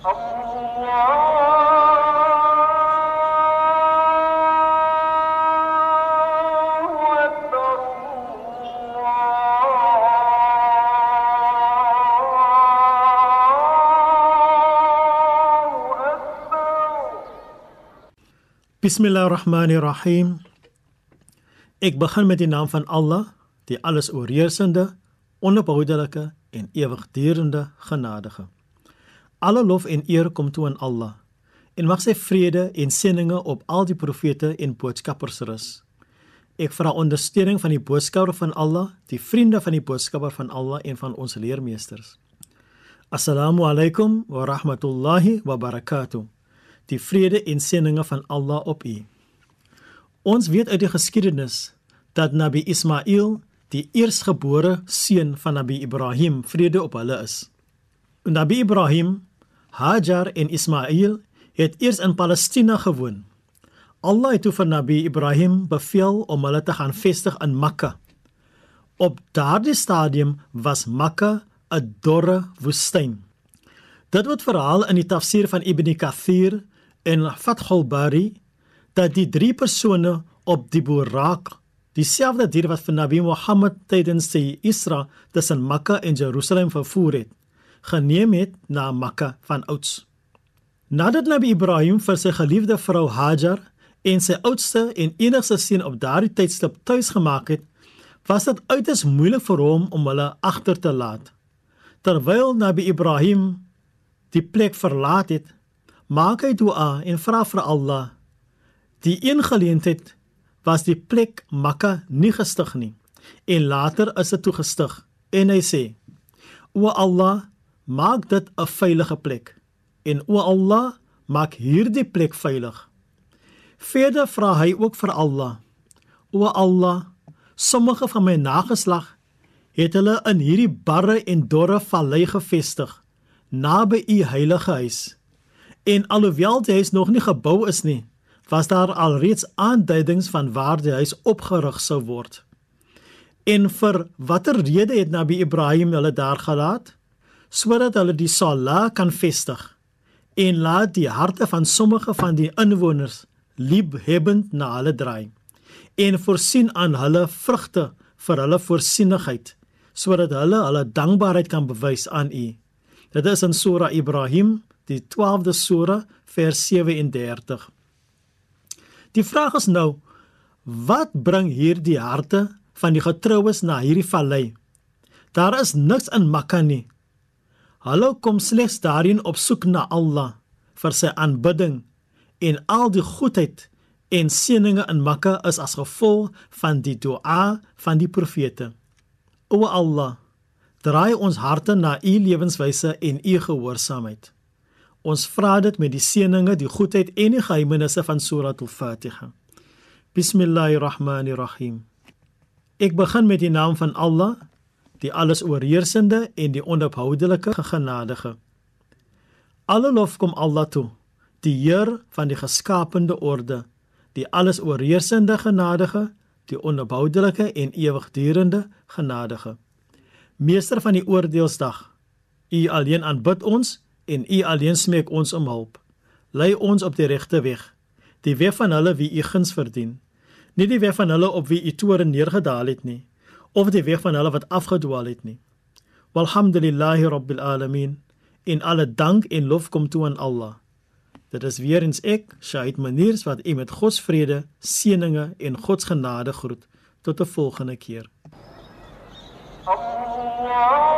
Bismillah rahmani rahim. Ek begin met die naam van Allah, die alles oorheersende, onophoudelike en ewigdurende genadige. Alle lof en eer kom toe aan Allah. En mag sy vrede en seëninge op al die profete en boodskappers rus. Ek vra ondersteuning van die boodskapper van Allah, die vriende van die boodskapper van Allah en van ons leermeesters. Assalamu alaykum wa rahmatullahi wa barakatuh. Die vrede en seëninge van Allah op u. Ons weet uit die geskiedenis dat Nabi Ismail die eersgebore seun van Nabi Ibrahim vrede op hulle is. Nabi Ibrahim, Hajar en Ismail het eers in Palestina gewoon. Allah het toe vir Nabi Ibrahim beveel om hulle te gaan vestig in Mekka. Op daardie stadium was Mekka 'n dorre woestyn. Dit word verhaal in die tafsir van Ibn Kathir en Fathul Bari dat die drie persone op die Burak, dieselfde dier wat vir Nabi Muhammad tydens sy Isra tussen Mekka en Jerusalem vervoer het, geneem het na Mekka van ouds. Nadat Nabi Ibrahim vir sy geliefde vrou Hajar en sy oudste en enigste seun op daardie tydstip tuis gemaak het, was dit uiters moeilik vir hom om hulle agter te laat. Terwyl Nabi Ibrahim die plek verlaat het, maak hy dua en vra vir Allah. Die een geleentheid was die plek Mekka nie gestig nie en later is dit toegestig en hy sê: O Allah, maak dit 'n veilige plek en o Allah, maak hierdie plek veilig. Verder vra hy ook vir Allah: O Allah, sommige van my nageslag het hulle in hierdie barre en dorre vallei gevestig naby u heilige huis. En alhoewel die huis nog nie gebou is nie, was daar alreeds aanduidings van waar die huis opgerig sou word. En vir watter rede het Nabi Ibrahim hulle daar gelaat? Sodat hulle die sala kan vestig en laat die harte van sommige van die inwoners liefhebbend na hulle draai en voorsien aan hulle vrugte vir hulle voorsienigheid sodat hulle hulle dankbaarheid kan bewys aan U. Dit is in Sura Ibrahim, die 12de sura, vers 37. Die vraag is nou: wat bring hierdie harte van die getroues na hierdie vallei? Daar is niks in Mekka nie. Hulle kom slegs daarin op soek na Allah vir sy aanbidding en al die goedheid en seëninge in Mekka is as gevolg van die dua van die profete. O Allah, draai ons harte na u lewenswyse en u gehoorsaamheid. Ons vra dit met die seëninge, die goedheid en die geheimenisse van Surah Al-Fatiha. Bismillahirrahmanirrahim. Ek begin met die naam van Allah, die alles oorheersende en die onophoudelike genadige. Alle lof kom Allah toe, die Heer van die geskapende orde, die alles oorheersende genadige, die onophoudelike en ewigdurende genadige. Meester van die oordeelsdag, U alleen aanbid ons en U alleen smeek ons om hulp. Lei ons op die regte weg, die weg van hulle wie U guns verdien, nie die weg van hulle op wie U toorn neergedaal het nie, of die weg van hulle wat afgedwaal het nie. Walhamdulillahi rabbil alamin. In alle dank en lof kom toe aan Allah. Dit is weer eens ek, Shahid Maniers wat u met God se vrede, seëninge en God se genade groet. Tot 'n volgende keer. Allah